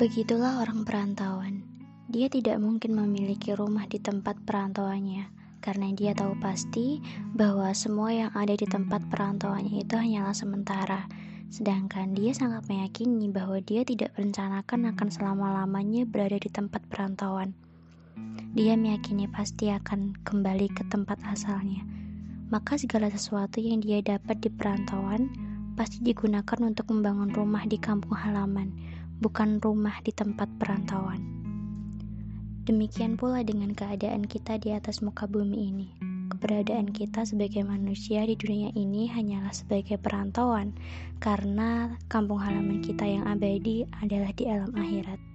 Begitulah orang perantauan. Dia tidak mungkin memiliki rumah di tempat perantauannya, karena dia tahu pasti bahwa semua yang ada di tempat perantauannya itu hanyalah sementara. Sedangkan dia sangat meyakini bahwa dia tidak merencanakan akan selama-lamanya berada di tempat perantauan. Dia meyakini pasti akan kembali ke tempat asalnya. Maka segala sesuatu yang dia dapat di perantauan pasti digunakan untuk membangun rumah di kampung halaman bukan rumah di tempat perantauan. Demikian pula dengan keadaan kita di atas muka bumi ini. Keberadaan kita sebagai manusia di dunia ini hanyalah sebagai perantauan, karena kampung halaman kita yang abadi adalah di alam akhirat.